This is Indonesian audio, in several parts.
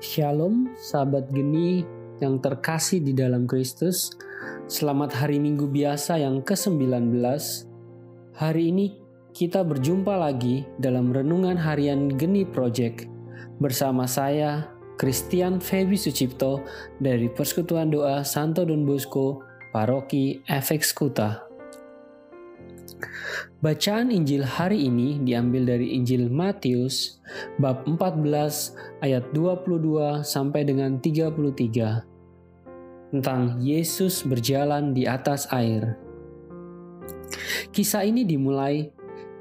Shalom, sahabat geni yang terkasih di dalam Kristus. Selamat hari Minggu biasa yang ke-19. Hari ini kita berjumpa lagi dalam renungan harian Geni Project bersama saya Christian Febi Sucipto dari Persekutuan Doa Santo Don Bosco, Paroki FX Kuta. Bacaan Injil hari ini diambil dari Injil Matius bab 14 ayat 22 sampai dengan 33 tentang Yesus berjalan di atas air. Kisah ini dimulai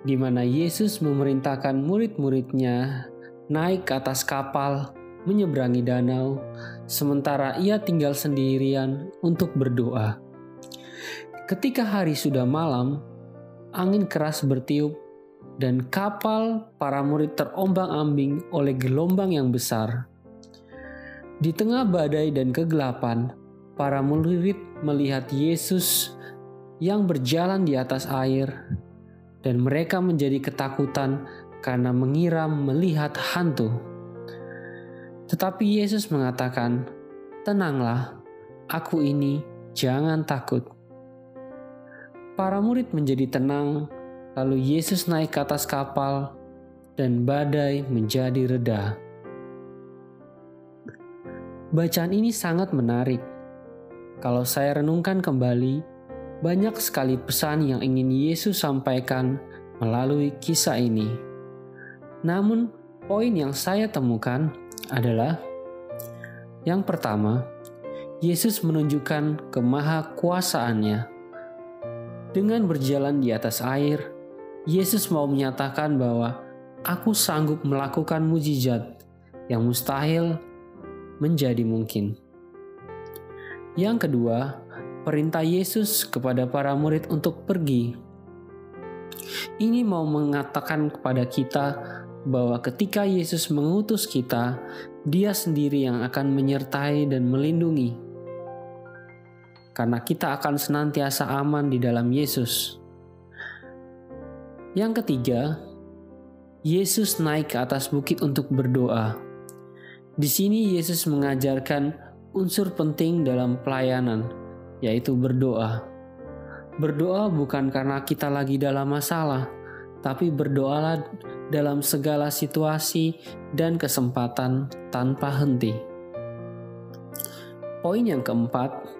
di mana Yesus memerintahkan murid-muridnya naik ke atas kapal menyeberangi danau, sementara ia tinggal sendirian untuk berdoa. Ketika hari sudah malam, angin keras bertiup, dan kapal para murid terombang-ambing oleh gelombang yang besar. Di tengah badai dan kegelapan, para murid melihat Yesus yang berjalan di atas air, dan mereka menjadi ketakutan karena mengira melihat hantu. Tetapi Yesus mengatakan, "Tenanglah, aku ini, jangan takut." Para murid menjadi tenang, lalu Yesus naik ke atas kapal, dan badai menjadi reda. Bacaan ini sangat menarik. Kalau saya renungkan kembali, banyak sekali pesan yang ingin Yesus sampaikan melalui kisah ini. Namun, poin yang saya temukan adalah yang pertama, Yesus menunjukkan kemahakuasaannya dengan berjalan di atas air, Yesus mau menyatakan bahwa aku sanggup melakukan mujizat yang mustahil menjadi mungkin. Yang kedua, perintah Yesus kepada para murid untuk pergi. Ini mau mengatakan kepada kita bahwa ketika Yesus mengutus kita, Dia sendiri yang akan menyertai dan melindungi karena kita akan senantiasa aman di dalam Yesus. Yang ketiga, Yesus naik ke atas bukit untuk berdoa. Di sini Yesus mengajarkan unsur penting dalam pelayanan, yaitu berdoa. Berdoa bukan karena kita lagi dalam masalah, tapi berdoalah dalam segala situasi dan kesempatan tanpa henti. Poin yang keempat,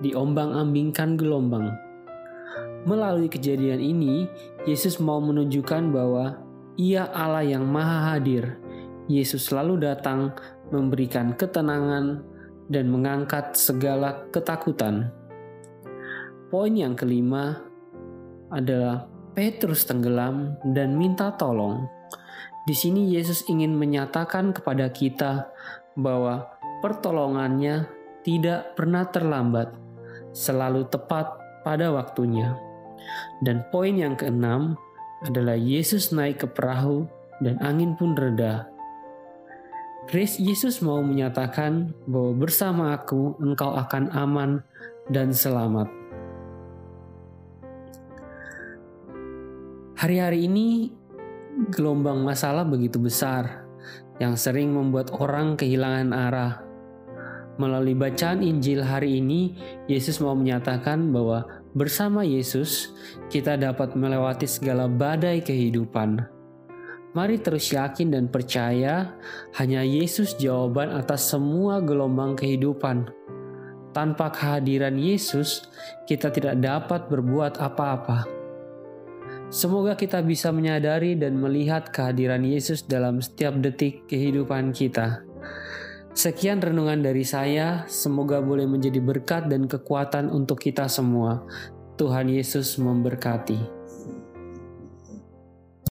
diombang-ambingkan gelombang. Melalui kejadian ini, Yesus mau menunjukkan bahwa Ia Allah yang Maha Hadir. Yesus selalu datang memberikan ketenangan dan mengangkat segala ketakutan. Poin yang kelima adalah Petrus tenggelam dan minta tolong. Di sini Yesus ingin menyatakan kepada kita bahwa pertolongannya tidak pernah terlambat selalu tepat pada waktunya. Dan poin yang keenam adalah Yesus naik ke perahu dan angin pun reda. Grace Yesus mau menyatakan bahwa bersama aku engkau akan aman dan selamat. Hari-hari ini gelombang masalah begitu besar yang sering membuat orang kehilangan arah Melalui bacaan Injil hari ini, Yesus mau menyatakan bahwa bersama Yesus kita dapat melewati segala badai kehidupan. Mari terus yakin dan percaya hanya Yesus jawaban atas semua gelombang kehidupan. Tanpa kehadiran Yesus, kita tidak dapat berbuat apa-apa. Semoga kita bisa menyadari dan melihat kehadiran Yesus dalam setiap detik kehidupan kita. Sekian renungan dari saya, semoga boleh menjadi berkat dan kekuatan untuk kita semua. Tuhan Yesus memberkati.